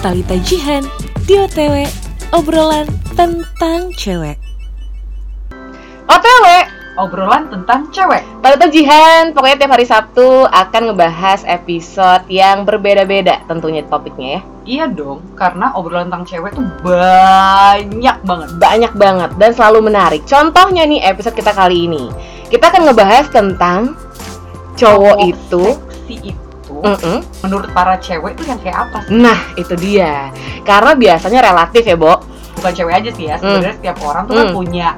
Talita Jihan di OTW obrolan tentang cewek. OTW, obrolan tentang cewek. Talita Jihan, pokoknya tiap hari Sabtu akan ngebahas episode yang berbeda-beda tentunya topiknya ya. Iya dong, karena obrolan tentang cewek tuh banyak banget. Banyak banget dan selalu menarik. Contohnya nih episode kita kali ini. Kita akan ngebahas tentang cowok itu. seksi itu Mm-mm. menurut para cewek tuh yang kayak apa sih? Nah, itu dia. Karena biasanya relatif ya, Bo. Bukan cewek aja sih ya, sebenarnya setiap orang tuh kan Hmm. punya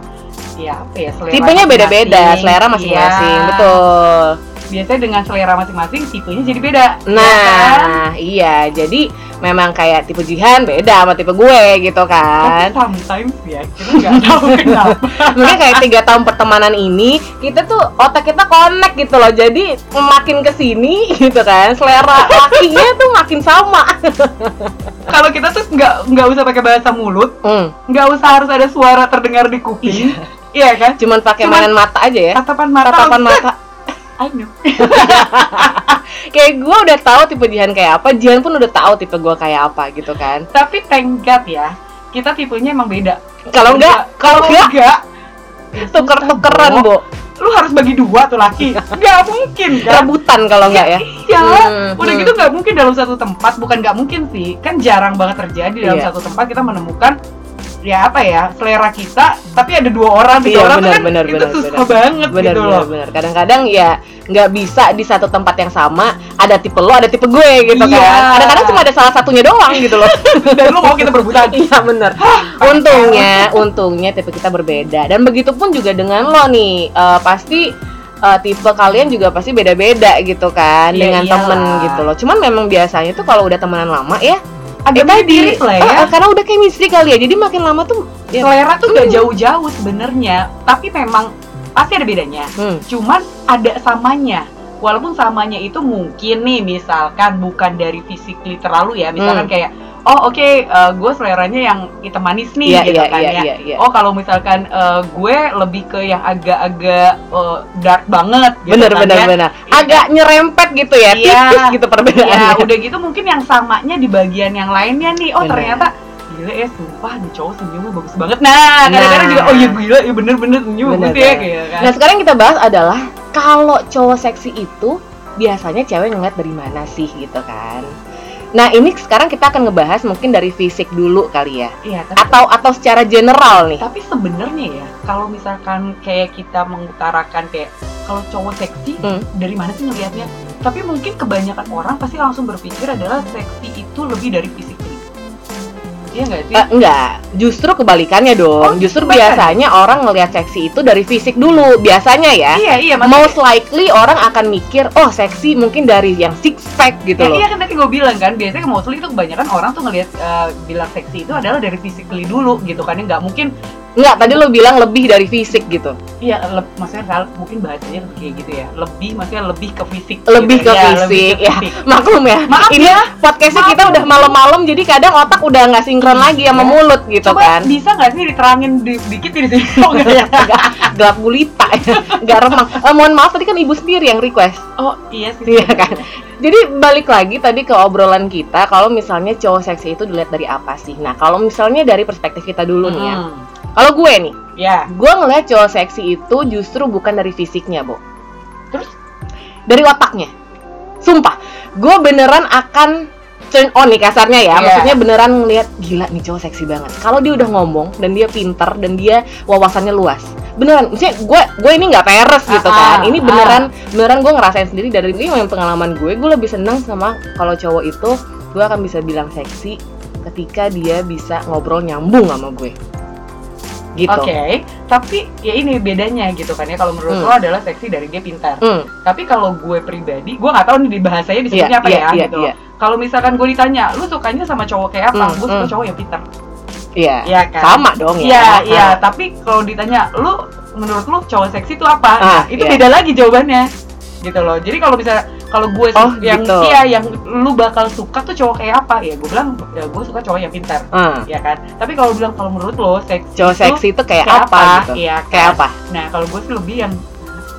ya apa ya selera Tipenya beda-beda, selera masing-masing. Iya. Betul. Biasanya dengan selera masing-masing tipenya jadi beda. ya kan? Nah, iya. Jadi memang kayak tipe Jihan beda sama tipe gue gitu Tapi kan. sometimes ya kita nggak tahu kenapa. Mungkin kayak tiga tahun pertemanan ini kita tuh otak kita connect gitu loh. Jadi makin ke sini gitu kan, selera lakinya tuh makin sama. Kalau kita tuh nggak nggak usah pakai bahasa mulut, Hmm, nggak usah harus ada suara terdengar di kuping. Iya kan? cuman pakai mainan mata aja ya. Tatapan mata. Tatapan mata. I know. Kayak gue udah tahu tipe Jihan kayak apa, Jihan pun udah tahu tipe gue kayak apa gitu kan. Tapi thank God ya, kita tipenya emang beda. Kalau enggak, kalau enggak enggak, tuker-tukeran, Bo. Bu. lu harus bagi dua tuh laki. Nggak mungkin kan? Rebutan kalau enggak ya. Iya, Hmm, udah hmm. gitu nggak mungkin dalam satu tempat, bukan nggak mungkin sih, kan jarang banget terjadi dalam Iya. satu tempat kita menemukan ya apa ya selera kita, tapi ada dua orang, tiga Iya, orang tuh benar, kan benar, itu benar, susah benar. banget bener gitu bener loh. bener kadang-kadang ya nggak bisa di satu tempat yang sama ada tipe lo ada tipe gue gitu Iya. kan kadang-kadang cuma ada salah satunya doang gitu loh Dan lu mau kita berebutan. iya bener untungnya untungnya tipe kita berbeda dan begitu pun juga dengan lo nih Eh, pasti eh, tipe kalian juga pasti beda-beda gitu kan Iya, dengan iyalah. temen gitu loh cuman memang biasanya tuh kalau udah temenan lama ya Agak itu mirip lah ya. eh, eh, karena udah chemistry kali ya jadi makin lama tuh ya, selera tuh gak Hmm. jauh-jauh sebenarnya, tapi memang pasti ada bedanya. hmm, Cuman ada samanya. Walaupun samanya itu mungkin nih misalkan bukan dari physically terlalu ya, misalkan Hmm. kayak oh oke gue seleranya yang hitam manis nih iya gitu iya kan iya ya. iya iya Oh kalau misalkan eh, gue lebih ke yang agak-agak eh, dark banget gitu bener kan bener ya. bener Iya agak nyerempet gitu ya Iya. tipis gitu Ya perbedaannya udah gitu mungkin yang samanya di bagian yang lainnya nih. Oh Bener. ternyata gila ya sumpah nih cowok senyumnya bagus banget. Nah kadang-kadang Nah. juga oh iya gila ya bener-bener senyum Bener, bagus ya kayak kan. nah sekarang kita bahas adalah kalau cowok seksi itu biasanya cewek ngeliat dari mana sih gitu kan nah ini sekarang kita akan ngebahas mungkin dari fisik dulu kali ya Iya tapi atau atau secara general nih Tapi sebenarnya ya, kalau misalkan kayak kita mengutarakan kayak kalau cowok seksi Hmm. dari mana sih ngelihatnya? Tapi mungkin kebanyakan orang pasti langsung berpikir adalah seksi itu lebih dari fisik. Iya nggak sih? Eh, enggak, justru kebalikannya dong. Oh, justru kebalikan. biasanya orang ngelihat seksi itu dari fisik dulu. Biasanya ya. iya iya maksudnya. Most likely orang akan mikir, oh seksi mungkin dari yang six pack gitu Ya, loh. iya kan tadi gue bilang kan biasanya mostly itu kebanyakan orang tuh ngelihat eh, bilang seksi itu adalah dari physically dulu gitu kan nggak mungkin Enggak, tadi lo bilang lebih dari fisik gitu. iya le- maksudnya salah mungkin bahasanya kayak gitu ya lebih maksudnya lebih ke fisik Lebih ke gitu. Ya, fisik, lebih ke ya. fisik. Maklum ya. Maaf ini ya. podcastnya Maaf kita ya. udah malam-malam jadi kadang otak udah nggak sinkron lagi sama Iya. mulut gitu Coba kan. bisa nggak sih diterangin di- dikit di sini? Oh, ya? Gelap gulita ya. Nggak remang. Eh, mohon maaf tadi kan ibu sendiri yang request. Oh iya sih. Iya kan. Jadi balik lagi tadi ke obrolan kita kalau misalnya cowok seksi itu dilihat dari apa sih? Nah, kalau misalnya dari perspektif kita dulu nih ya. Kalau gue nih, Ya. gue ngeliat cowok seksi itu justru bukan dari fisiknya, Bo. Terus? Dari otaknya. Sumpah, gue beneran akan turn on nih kasarnya ya. Iya. Maksudnya beneran ngeliat gila nih cowok seksi banget. Kalau dia udah ngomong dan dia pinter dan dia wawasannya luas. Beneran, maksudnya gue gue ini nggak peres gitu Ah, kan. ah, Ini beneran beneran gue ngerasain sendiri dari ini yang pengalaman gue. Gue lebih seneng sama kalau cowok itu gue akan bisa bilang seksi ketika dia bisa ngobrol nyambung sama gue. Gitu. Oke, tapi ya ini bedanya gitu kan ya. Kalau menurut Hmm. lo adalah seksi dari dia pintar. Hmm, Tapi kalau gue pribadi, gue nggak tahu nih di bahasanya disebutnya apa iya, ya iya, gitu. iya. Kalau misalkan gue ditanya, lu sukanya sama cowok kayak apa? Hmm, gue suka hmm. cowok yang pintar. Iya. Iya kan? Sama dong ya. Iya, iya. Ah. Tapi kalau ditanya, lu menurut lu cowok seksi itu apa? Ah, Nah, itu iya. beda lagi jawabannya. Gitu loh. Jadi kalau misalnya kalau gue Oh, yang gitu. iya yang lu bakal suka tuh cowok kayak apa? Ya gue bilang ya gue suka cowok yang pintar. Ah, Ya kan? Tapi kalau bilang kalau menurut lo seksi cowok itu seksi itu kayak, kayak apa, apa? gitu? Kayak kan? apa? Nah, kalau gue sih lebih yang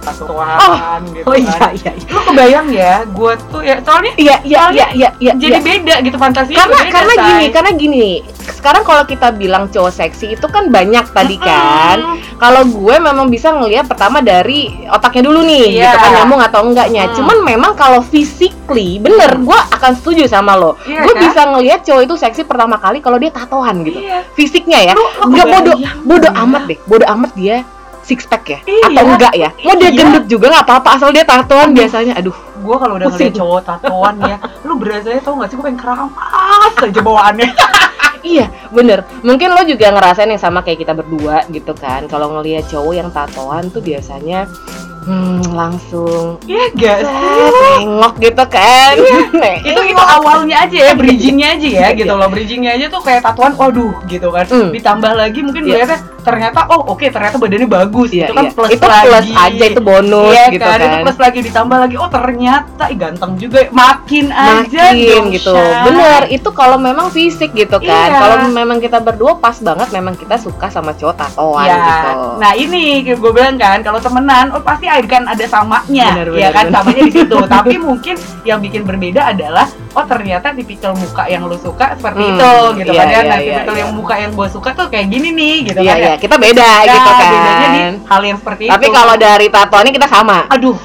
tatoan gitu oh iya kan iya iya lu kebayang ya gue tuh ya soalnya iya iya iya iya iya jadi iya. beda gitu fantasinya karena beda, karena Say. gini karena gini sekarang kalau kita bilang cowok seksi itu kan banyak tadi kan kalau gue memang bisa ngelihat pertama dari otaknya dulu nih Iya. gitu kan nyambung atau enggaknya Hmm. cuman memang kalau physically bener gue akan setuju sama lo Iya gue kan? bisa ngelihat cowok itu seksi pertama kali kalau dia tatoan gitu Iya. fisiknya ya nggak bodoh bodoh amat deh bodoh amat dia six pack ya Iya. atau enggak ya mau dia Iya. gendut juga nggak apa-apa asal dia tatoan Aduh. biasanya aduh gue kalau udah ngeliat cowok tatoan ya lu berasanya tau gak sih gue pengen keramas aja bawaannya Iya, bener. Mungkin lo juga ngerasain yang sama kayak kita berdua gitu kan. Kalau ngelihat cowok yang tatoan tuh biasanya hmm, langsung iya gak sih set, nengok gitu kan. Nengok. itu itu awalnya aja ya bridgingnya aja ya Iya. gitu loh bridgingnya aja tuh kayak tatuan waduh gitu kan Hmm. ditambah lagi mungkin Iya. Ternyata oh oke ternyata badannya bagus Iya, itu kan iya. plus itu lagi plus aja itu bonus iya gitu kan, kan. itu plus lagi ditambah lagi oh ternyata ih, ganteng juga makin aja Makin dong, gitu. Bener, itu kalau memang fisik gitu kan. Iya. Kalau memang kita berdua pas banget memang kita suka sama cowok tatoan Ya, gitu. nah ini gue bilang kan kalau temenan, oh pasti kan ada samanya, Benar, ya kan benar. samanya di situ. Tapi mungkin yang bikin berbeda adalah, oh ternyata tipikal muka yang lu suka seperti Hmm, itu, gitu iya, kan ya. iya, Nah, iya, tipikal iya. yang muka yang gue suka tuh kayak gini nih, gitu Iya, kan iya, ya. kita beda Nah, gitu kan. bedanya di hal yang seperti Tapi itu. kalau dari tatoannya kita sama. aduh,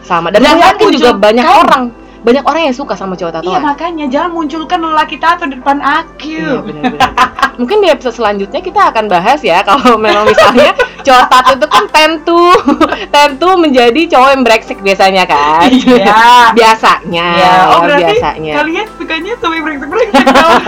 Sama. Dan gue yakin juga banyak orang banyak orang yang suka sama cowok iya tatoan. makanya jangan munculkan lelaki tato di depan aku. Iya, benar-benar. Mungkin di episode selanjutnya kita akan bahas ya kalau memang misalnya cowok tato itu kan tentu tentu menjadi cowok yang brengsek biasanya kan. Iya. biasanya. Ya, oh berarti biasanya. kalian sukanya sampai brengsek-brengsek dong.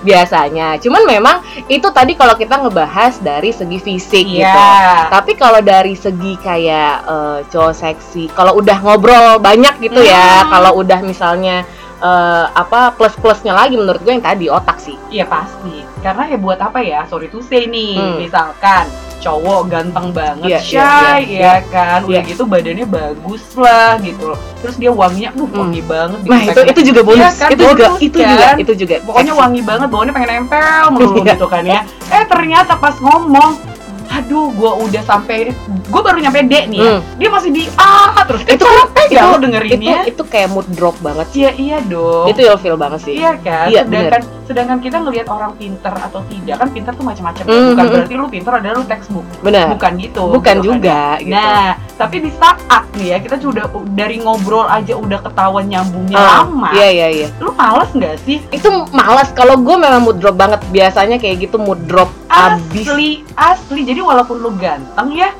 Biasanya. Cuman memang itu tadi kalau kita ngebahas dari segi fisik gitu. Iya. Tapi kalau dari segi kayak eh, cowok seksi, kalau udah ngobrol banyak gitu ya, Hmm. kalau udah misalnya eh, apa plus-plusnya lagi menurut gue yang tadi otak sih. Iya pasti. Karena ya buat apa ya? Sorry to say nih, Hmm. misalkan cowok ganteng banget, Iya, shy, iya, iya, ya kan, udah Iya. gitu badannya bagus lah gitu. Terus dia wanginya, uh Hmm. wangi banget. Nah, itu itu juga bonus. Iya kan, itu juga bonus itu kan? juga itu juga. Pokoknya wangi banget, baunya pengen nempel melulu Iya. gitu kan ya. Eh ternyata pas ngomong, aduh gua udah sampai, gua baru nyampe D nih ya. Hmm. Dia masih di A terus. Itu capek itu ya lo itu dengerinnya. itu kayak mood drop banget sih. Iya iya dong. Itu feel banget sih. Iya kan, Iya, sedangkan sedangkan kita ngelihat orang pinter atau tidak kan pinter tuh macam-macam ya. Hmm, bukan hmm, berarti lu pinter adalah lu textbook Benar. bukan gitu Bukan gitu kan juga ya. gitu. nah tapi di saat nih ya kita sudah dari ngobrol aja udah ketahuan nyambungnya Ah, lama Iya iya iya. lu males nggak sih Itu malas kalau gue memang mood drop banget. Biasanya kayak gitu mood drop abis. asli asli jadi walaupun lu ganteng ya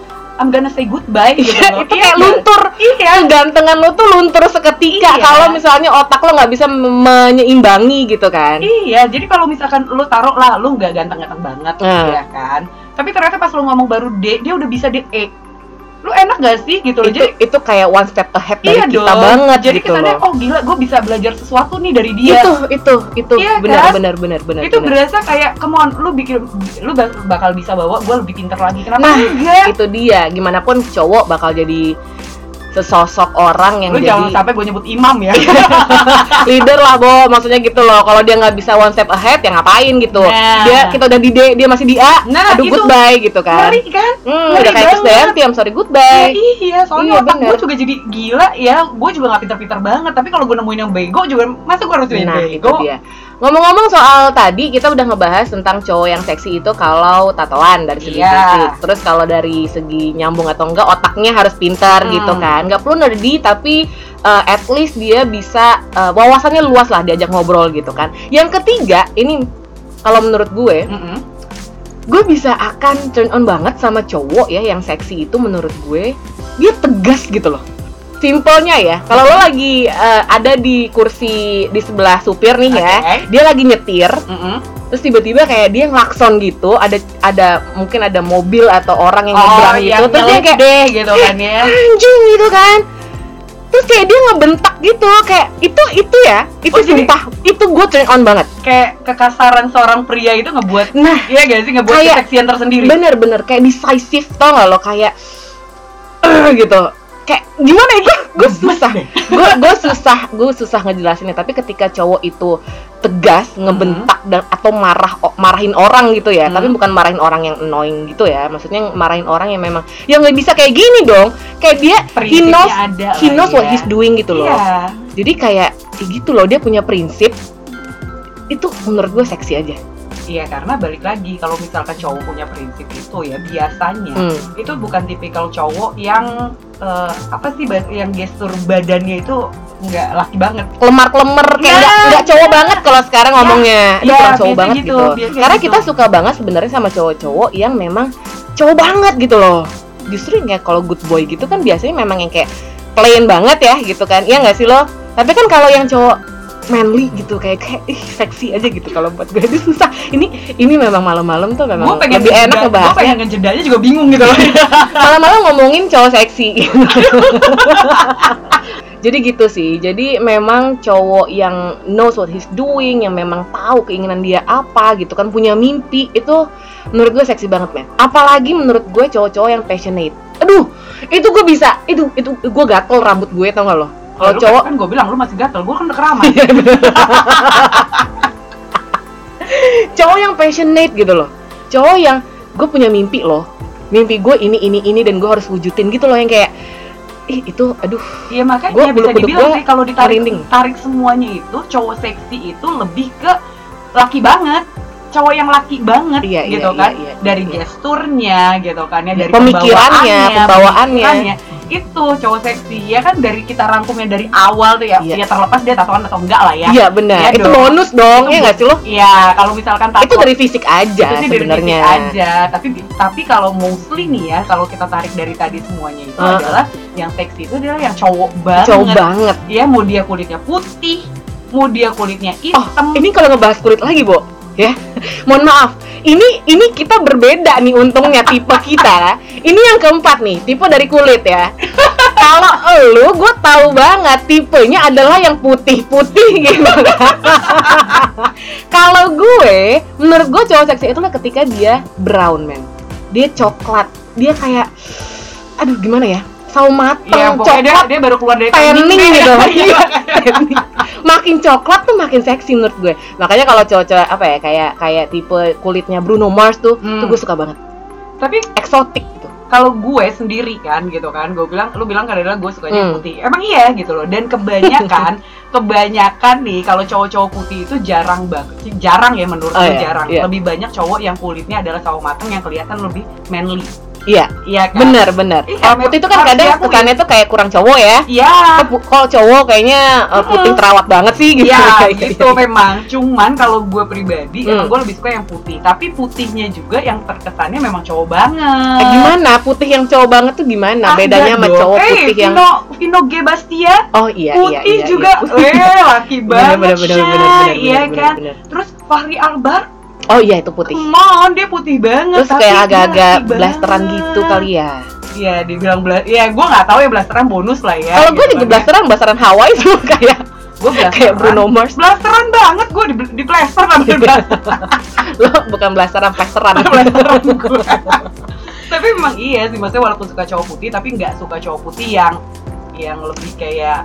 I'm gonna say goodbye gitu loh itu Iya kayak nggak? luntur. iya Kegantengan lo tuh luntur seketika Iya. kalau misalnya otak lo nggak bisa me- menyeimbangi gitu kan. Iya, jadi kalau misalkan lu taruh lah, lu nggak ganteng-ganteng banget, Nah. ya kan? Tapi ternyata pas lu ngomong baru D, dia udah bisa D E. Lu enak gak sih gitu loh? itu Jadi itu kayak one step ahead dari iya kita dong. banget Jadi gitu kesannya loh. oh gila, gue bisa belajar sesuatu nih dari dia. Itu itu itu Iya benar kan? benar benar benar. itu benar. berasa kayak come on, lu bikin lu bak- bakal bisa bawa gue lebih pinter lagi. Kenapa Nah, enggak? itu dia gimana pun cowok bakal jadi sesosok orang yang Lu jangan jadi sampai gue nyebut imam ya. leader lah bo maksudnya gitu loh kalau dia nggak bisa one step ahead ya ngapain gitu Nah. dia kita udah di D dia masih di A Nah, aduh itu goodbye gitu kan Ngeri kan? hmm, ngeri udah kayak. Krisdayanti I'm sorry Ya, goodbye iya, soalnya Iya, otak gue juga jadi gila ya. Gue juga gak pinter-pinter banget. Tapi kalau gue nemuin yang bego juga, masa gue harus nah itu bego? dia ngomong-ngomong soal tadi kita udah ngebahas tentang cowok yang seksi itu kalau tatoan dari segi Iya. fisik terus kalau dari segi nyambung atau enggak otaknya harus pintar Hmm. gitu kan nggak perlu nerdy tapi uh, at least dia bisa uh, wawasannya luas lah diajak ngobrol gitu kan yang ketiga ini kalau menurut gue Mm-mm. gue bisa akan turn on banget sama cowok ya yang seksi itu menurut gue dia tegas gitu loh simpelnya ya kalau lo lagi eh, ada di kursi di sebelah supir nih ya Oke. dia lagi nyetir Mm-mm. terus tiba-tiba kayak dia ngelakson gitu ada ada mungkin ada mobil atau orang yang Oh, nyebrang gitu terus dia kayak deh gitu kan ya. anjing gitu kan terus kayak dia ngebentak gitu kayak itu itu ya itu Oh, jadi- sumpah itu gue turn on banget Kayak kekasaran seorang pria itu ngebuat nah Iya gak sih ngebuat Kayak- keseksian tersendiri. bener-bener kayak decisive tau gak lo kayak "Eh," gitu kayak gimana ya gue susah. gue gue susah gue susah ngejelasinnya. Tapi ketika cowok itu tegas ngebentak dan atau marah marahin orang gitu ya. Hmm. tapi bukan marahin orang yang annoying gitu ya. Maksudnya marahin orang yang memang ya nggak bisa kayak gini dong. Kayak dia he knows ada he knows what ya. he's doing gitu loh. Iya. jadi kayak ya gitu loh dia punya prinsip. Itu menurut gue seksi aja Iya karena balik lagi kalau misalkan cowok punya prinsip itu ya biasanya Hmm. itu bukan tipikal cowok yang eh, apa sih yang gestur badannya itu nggak laki banget. lemar-lemer kayak Ya, nggak nggak cowok ya. banget kalau sekarang ngomongnya ya, Itu kurang cowok banget gitu, gitu, karena gitu. kita suka banget sebenarnya sama cowok-cowok yang memang cowok banget gitu loh justru kayak kalau good boy gitu kan biasanya memang yang kayak plain banget ya gitu kan iya nggak sih lo tapi kan kalau yang cowok manly gitu kayak kayak ih seksi aja gitu. Kalau buat gue itu susah. Ini ini memang malam-malam tuh Gue memang pengen lebih enak ngejeda- Gue ngebahasnya. pengen ngejedanya juga bingung gitu loh. malam-malam ngomongin cowok seksi. Jadi gitu sih. Jadi memang cowok yang knows what he's doing yang memang tahu keinginan dia apa gitu kan punya mimpi itu menurut gue seksi banget men. Apalagi menurut gue cowok-cowok yang passionate. Aduh itu gue bisa itu itu gue gatel rambut gue tau gak lo kalau cowok kan gue bilang lu masih gatel, gue kan udah keramas. cowok yang passionate gitu loh cowok yang gue punya mimpi loh mimpi gue ini ini ini dan gue harus wujudin gitu loh yang kayak ih itu aduh Iya makanya Gua bisa bulu kuduk dibilang sih kalau ditarik merinding. tarik semuanya itu cowok seksi itu lebih ke laki banget cowok yang laki banget Iya, iya, gitu iya, kan iya, dari iya. gesturnya gitu kan ya dari Pemikirannya, pembawaannya. pemikirannya. Itu cowok seksi. Ya kan dari kita rangkumnya dari awal tuh ya Iya. ya terlepas dia tatoan atau enggak lah ya. Iya benar. Iya itu dong. bonus dong Itu ya nggak sih lo? Iya, kalau misalkan tato itu dari fisik aja itu sih dari sebenarnya. fisik aja. Tapi tapi kalau mostly nih ya kalau kita tarik dari tadi semuanya itu Heeh. adalah yang seksi itu adalah yang cowok banget. Cowok banget. Ya mau dia kulitnya putih mau dia kulitnya oh hitam. ini kalau ngebahas kulit lagi bo. Ya. Mohon maaf ini ini kita berbeda nih untungnya tipe kita. Ini yang keempat nih tipe dari kulit ya. Kalau elu gue tahu banget tipenya adalah yang putih-putih gitu. Kalau gue menurut gue cowok seksi itu lah ketika dia brown man dia coklat. Dia kayak aduh gimana ya sawo mateng Iya, pokoknya dia, coklat dia baru keluar dari tanning gitu Iya. Tanning. makin coklat tuh makin seksi menurut gue makanya kalau cowok-cowok apa ya kayak kayak tipe kulitnya Bruno Mars tuh Hmm. tuh gue suka banget Tapi eksotik gitu kalau gue sendiri kan gitu kan, gue bilang, lu bilang adalah gue sukanya Hmm. putih. Emang iya gitu loh. Dan kebanyakan, kebanyakan nih kalau cowok-cowok putih itu jarang banget, sih jarang ya menurut Oh, gue iya, jarang. iya. Lebih banyak cowok yang kulitnya adalah sawo mateng yang kelihatan lebih manly. Iya Iya kan? bener bener Iya, kalau putih itu kan kadang diakui. kesannya tuh kayak kurang cowok ya Iya. Kalau cowok kayaknya uh, putih terawat banget sih gitu Iya Kayak gitu memang. Cuman kalau gue pribadi Hmm. emang gue lebih suka yang putih. Tapi putihnya juga yang terkesannya memang cowok banget. Eh, gimana putih yang cowok banget tuh gimana Ada bedanya sama cowok Eh, putih yang Vino, Vino G Bastia oh iya putih iya iya juga. iya. Eh, laki banget. bener bener bener bener bener Iya bener, kan? bener. Terus Fahri Albar, oh iya itu putih come on, dia putih banget. terus kayak agak-agak blasteran banget. gitu kali ya Iya, dibilang bla Iya, gue nggak tahu ya blasteran bonus lah ya. kalau gue gitu juga kan. blasteran blasteran Hawaii tuh kayak Gue blasteran. kayak Bruno Mars Blasteran banget gue di, di di blasteran. lo bukan blasteran plasteran Blasteran gue. tapi memang iya sih maksudnya walaupun suka cowok putih tapi nggak suka cowok putih yang yang lebih kayak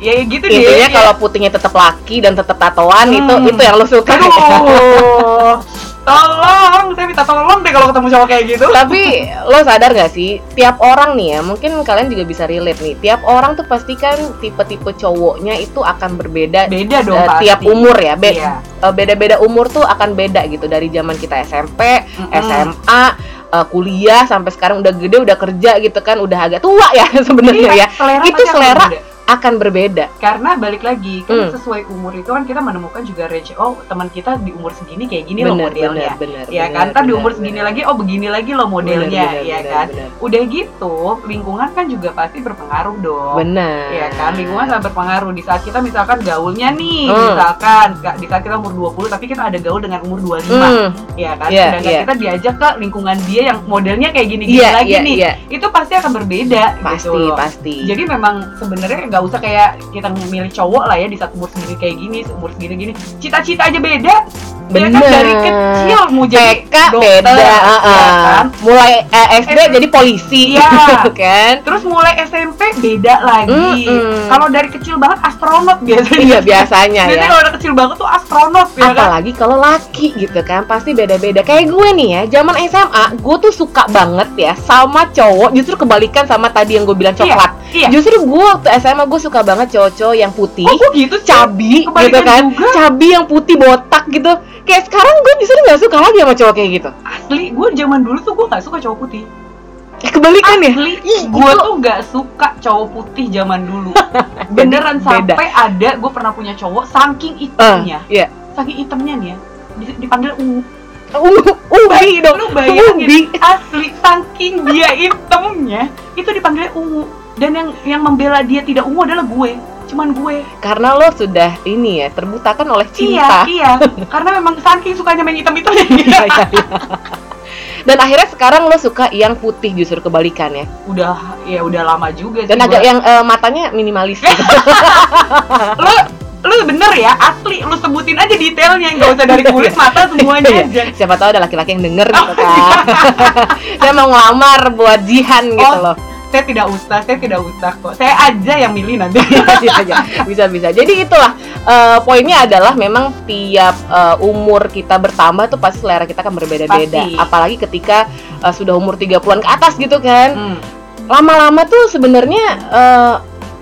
ya gitu deh intinya ya. kalau putihnya tetap laki dan tetap tatoan itu Hmm. itu yang lo suka aduh tolong saya minta tolong deh kalau ketemu cowok kayak gitu tapi lo sadar gak sih tiap orang nih ya mungkin kalian juga bisa relate nih tiap orang tuh pasti kan tipe-tipe cowoknya itu akan berbeda beda dong pasti. tiap umur ya Be- Iya. eh, beda-beda umur tuh akan beda gitu dari zaman kita SMP Mm-mm. SMA eh, kuliah sampai sekarang udah gede udah kerja gitu kan udah agak tua ya sebenarnya Iya, ya selera itu selera. Akan berbeda. Karena balik lagi kan Hmm. sesuai umur itu kan kita menemukan juga range oh teman kita di umur segini kayak gini loh bener modelnya. bener bener ya bener, kan? Ntar di bener, umur segini bener. lagi oh begini lagi loh modelnya Bener, bener, ya bener, kan? bener. udah gitu lingkungan kan juga pasti berpengaruh dong. Bener ya kan? Lingkungan sangat berpengaruh. Di saat kita misalkan gaulnya nih Hmm. misalkan ka- di saat kita umur 20 tapi kita ada gaul dengan umur 25 Hmm, ya kan? Iya, sedangkan iya. kita diajak ke lingkungan dia yang modelnya kayak gini-gini iya lagi iya nih. iya. Itu pasti akan berbeda pasti gitu loh. pasti. Jadi memang sebenarnya nggak usah kayak kita memilih cowok lah ya di saat umur segini kayak gini, umur segini gini. Cita-cita aja beda. Ya kan Bener. dari kecil mau jadi TK dokter, beda, ya heeh. kan? mulai eh, SD SD. jadi polisi, Iya. kan? Terus mulai SMP beda lagi. Mm-mm. Kalau dari kecil banget astronot biasanya. Iya biasanya Biasanya ya. kalau udah kecil banget tuh astronot ya kan. Apalagi kalau laki gitu kan pasti beda-beda. Kayak gue nih ya, zaman SMA gue tuh suka banget ya sama cowok. Justru kebalikan sama tadi yang gue bilang Iya, coklat. iya. Justru gue waktu SMA gue suka banget cowok-cowok yang putih. Oh, kok gitu cabi gitu kan juga. cabi yang putih botak gitu kayak sekarang gue justru nggak suka lagi sama cowok kayak gitu Asli, gue zaman dulu tuh gue gak suka cowok putih. Eh, kebalikan ya Asli, Ih, gue tuh gak suka cowok putih zaman dulu. Beneran beda. sampai ada gue pernah punya cowok saking Eh, hitamnya, iya saking hitamnya nih ya, di- dipanggil ungu. ungu ubi dong Lu bayangin, ubi asli saking dia hitamnya, itu dipanggilnya ungu. Dan yang yang membela dia tidak ungu adalah gue, cuman gue. karena lo sudah ini ya terbutakan oleh cinta Iya, iya. Karena memang saking sukanya main hitam itu. Iya, iya, iya. dan akhirnya sekarang lo suka yang putih justru kebalikan ya udah ya udah lama juga sih. dan agak gua- yang eh, matanya minimalis gitu. lu lu bener ya asli lu sebutin aja detailnya nggak usah dari kulit mata semuanya aja siapa tahu ada laki-laki yang denger gitu Oh, kan dia mau ngelamar buat jihan gitu Oh. loh saya tidak usah saya tidak usah kok. Saya aja yang milih nanti. Iya, iya. bisa bisa. Jadi itulah eh, poinnya adalah memang tiap eh, umur kita bertambah tuh pasti selera kita kan berbeda-beda. Apalagi ketika eh, sudah umur 30-an ke atas gitu kan. Hmm. lama-lama tuh sebenarnya eh,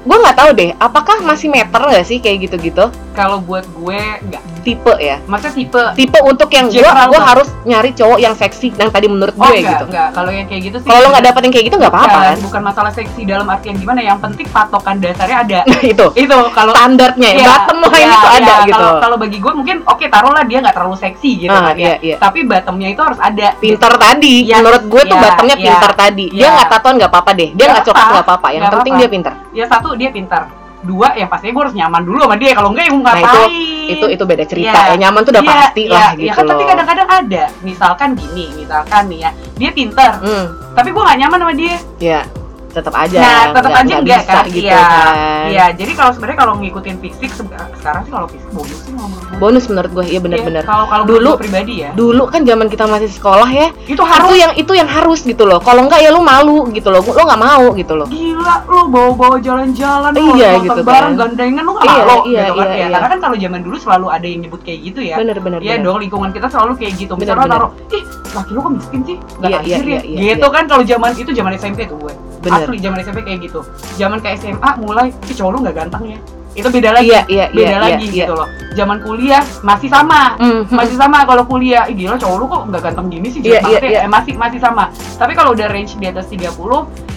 gue nggak tahu deh apakah masih meter nggak sih kayak gitu-gitu? Kalau buat gue nggak. Tipe ya? Maksudnya tipe. Tipe untuk yang gue gue harus nyari cowok yang seksi yang tadi menurut oh gue enggak gitu. enggak kalau yang kayak gitu sih kalau lo nggak dapet yang kayak gitu nggak apa-apa bukan, kan? bukan masalah seksi dalam artian gimana. Yang penting patokan dasarnya ada. Itu. Itu kalau standarnya ya, bottom line iya, itu ada iya. gitu. Kalau kalau bagi gue mungkin oke taruhlah dia nggak terlalu seksi gitu Ah, kan ya. iya, iya. Tapi bottomnya itu harus ada. pinter tadi. Iya, menurut gue tuh iya, bottomnya iya, pinter tadi. Dia nggak tatoan nggak apa-apa deh. Dia Nggak apa-apa, nggak apa-apa. Yang penting dia pinter Ya satu dia pintar. Dua yang pastinya gue harus nyaman dulu sama dia. Kalau enggak ya gue Nah, itu- ngapain. itu itu beda cerita Iya. ya nyaman tuh udah Iya, pasti iya, lah iya, gitu kan, Tapi loh kadang-kadang ada. Misalkan gini, misalkan nih ya, dia pintar, hmm tapi gue gak nyaman sama dia. ya tetap aja nah, tetap nggak- aja nggak enggak bisa kan? gitu iya, kan iya. Jadi kalau sebenarnya kalau ngikutin fisik se- sekarang sih kalau fisik bonus sih ngomong bonus menurut gue iya bener-bener Kalau kalau Dulu- dulu pribadi ya, dulu kan zaman kita masih sekolah ya itu harus harus yang itu yang harus gitu loh kalau enggak ya lu malu gitu loh lo nggak mau gitu loh gila lu bawa-bawa jalan-jalan lu Iya, gitu bareng kan. gandengan lu nggak Iya, malu iya, gitu kan iya, ya iya. karena kan kalau zaman dulu selalu ada yang nyebut kayak gitu ya bener-bener Iya dong lingkungan kita selalu kayak gitu. Misalnya taruh, ih laki lu kok miskin sih? Gak Iya, iya, ya? iya, gitu kan kalau zaman itu zaman SMP tuh gue. Bener. Asli zaman SMP kayak gitu. Zaman ke SMA mulai, ih cowok lu gak ganteng ya? Itu beda lagi. iya iya beda iya lagi iya, gitu loh. Zaman kuliah masih sama. Mhm. Masih sama kalau kuliah, ih gila cowok lu kok nggak ganteng gini sih? Maksudnya, iya, iya. eh, masih masih sama. Tapi kalau udah range di atas 30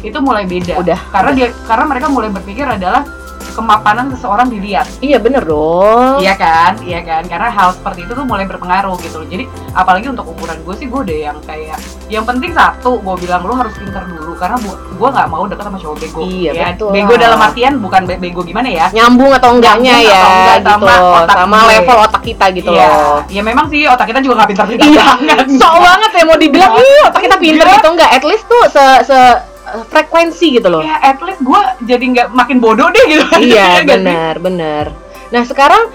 itu mulai beda. Udah, Karena dia karena mereka mulai berpikir adalah kemapanan seseorang dilihat. iya bener dong Iya kan, iya kan, karena hal seperti itu tuh mulai berpengaruh gitu loh. Jadi apalagi untuk ukuran gue sih gue udah yang kayak yang penting satu gue bilang lu harus pintar dulu karena gue nggak mau deket sama cowok bego. Iya, ya. betul. Bego dalam artian bukan be- bego gimana ya? nyambung atau enggaknya Nyambung ya atau enggak gitu sama otak sama gue. level otak kita gitu iya, loh ya memang sih otak kita juga nggak pintar-pintar iya banget. sok banget ya mau dibilang Iya. otak kita pinter Iya. gitu enggak at least tuh se se frekuensi gitu loh Ya at least gue jadi nggak makin bodoh deh gitu. iya Iya benar benar nah sekarang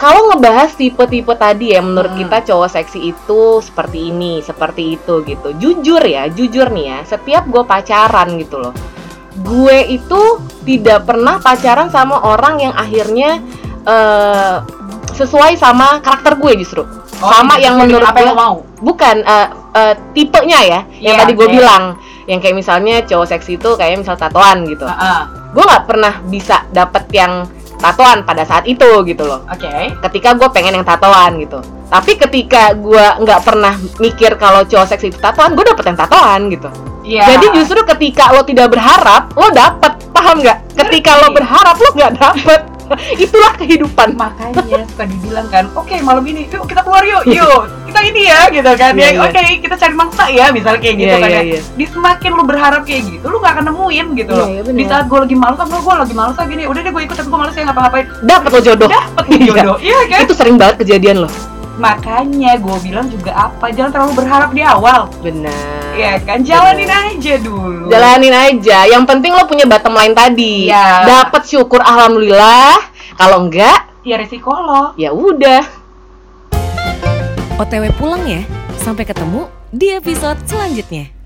kalau ngebahas tipe-tipe tadi ya menurut Hmm. kita cowok seksi itu seperti ini seperti itu gitu jujur ya jujur nih ya setiap gue pacaran gitu loh gue itu tidak pernah pacaran sama orang yang akhirnya eh, sesuai sama karakter gue justru Oh, sama yang menurut apa yang gue mau. bukan eh, eh, tipenya ya yang Iya, tadi gue oke. bilang yang kayak misalnya cowok seksi itu kayak misal tatoan gitu Heeh. gue nggak pernah bisa dapet yang tatoan pada saat itu gitu loh. Oke. ketika gue pengen yang tatoan gitu. Tapi ketika gue nggak pernah mikir kalau cowok seksi itu tatoan gue dapet yang tatoan gitu. Iya. jadi justru ketika lo tidak berharap lo dapet. Paham nggak? Ketika lo berharap lo nggak dapet itulah kehidupan makanya suka dibilang kan oke malam ini yuk kita keluar yuk yuk kita ini ya gitu kan Iya, ya iya. oke kita cari mangsa ya misalnya kayak gitu Iya, kan iya, ya iya. di semakin lu berharap kayak gitu lu gak akan nemuin gitu Iya, loh iya, bener. di saat gue lagi males ah gue lagi males ah gini udah deh gue ikut tapi gue males ya ngapa-ngapain dapet lo jodoh dapet nih Iya. jodoh iya kan itu sering banget kejadian loh makanya gue bilang juga apa jangan terlalu berharap di awal. Benar. Iya kan? Jalanin aja dulu. Jalanin aja. Yang penting lo punya bottom line tadi. Iya. dapet syukur alhamdulillah. Kalau enggak ya resiko lo. ya udah. OTW pulang ya. Sampai ketemu di episode selanjutnya.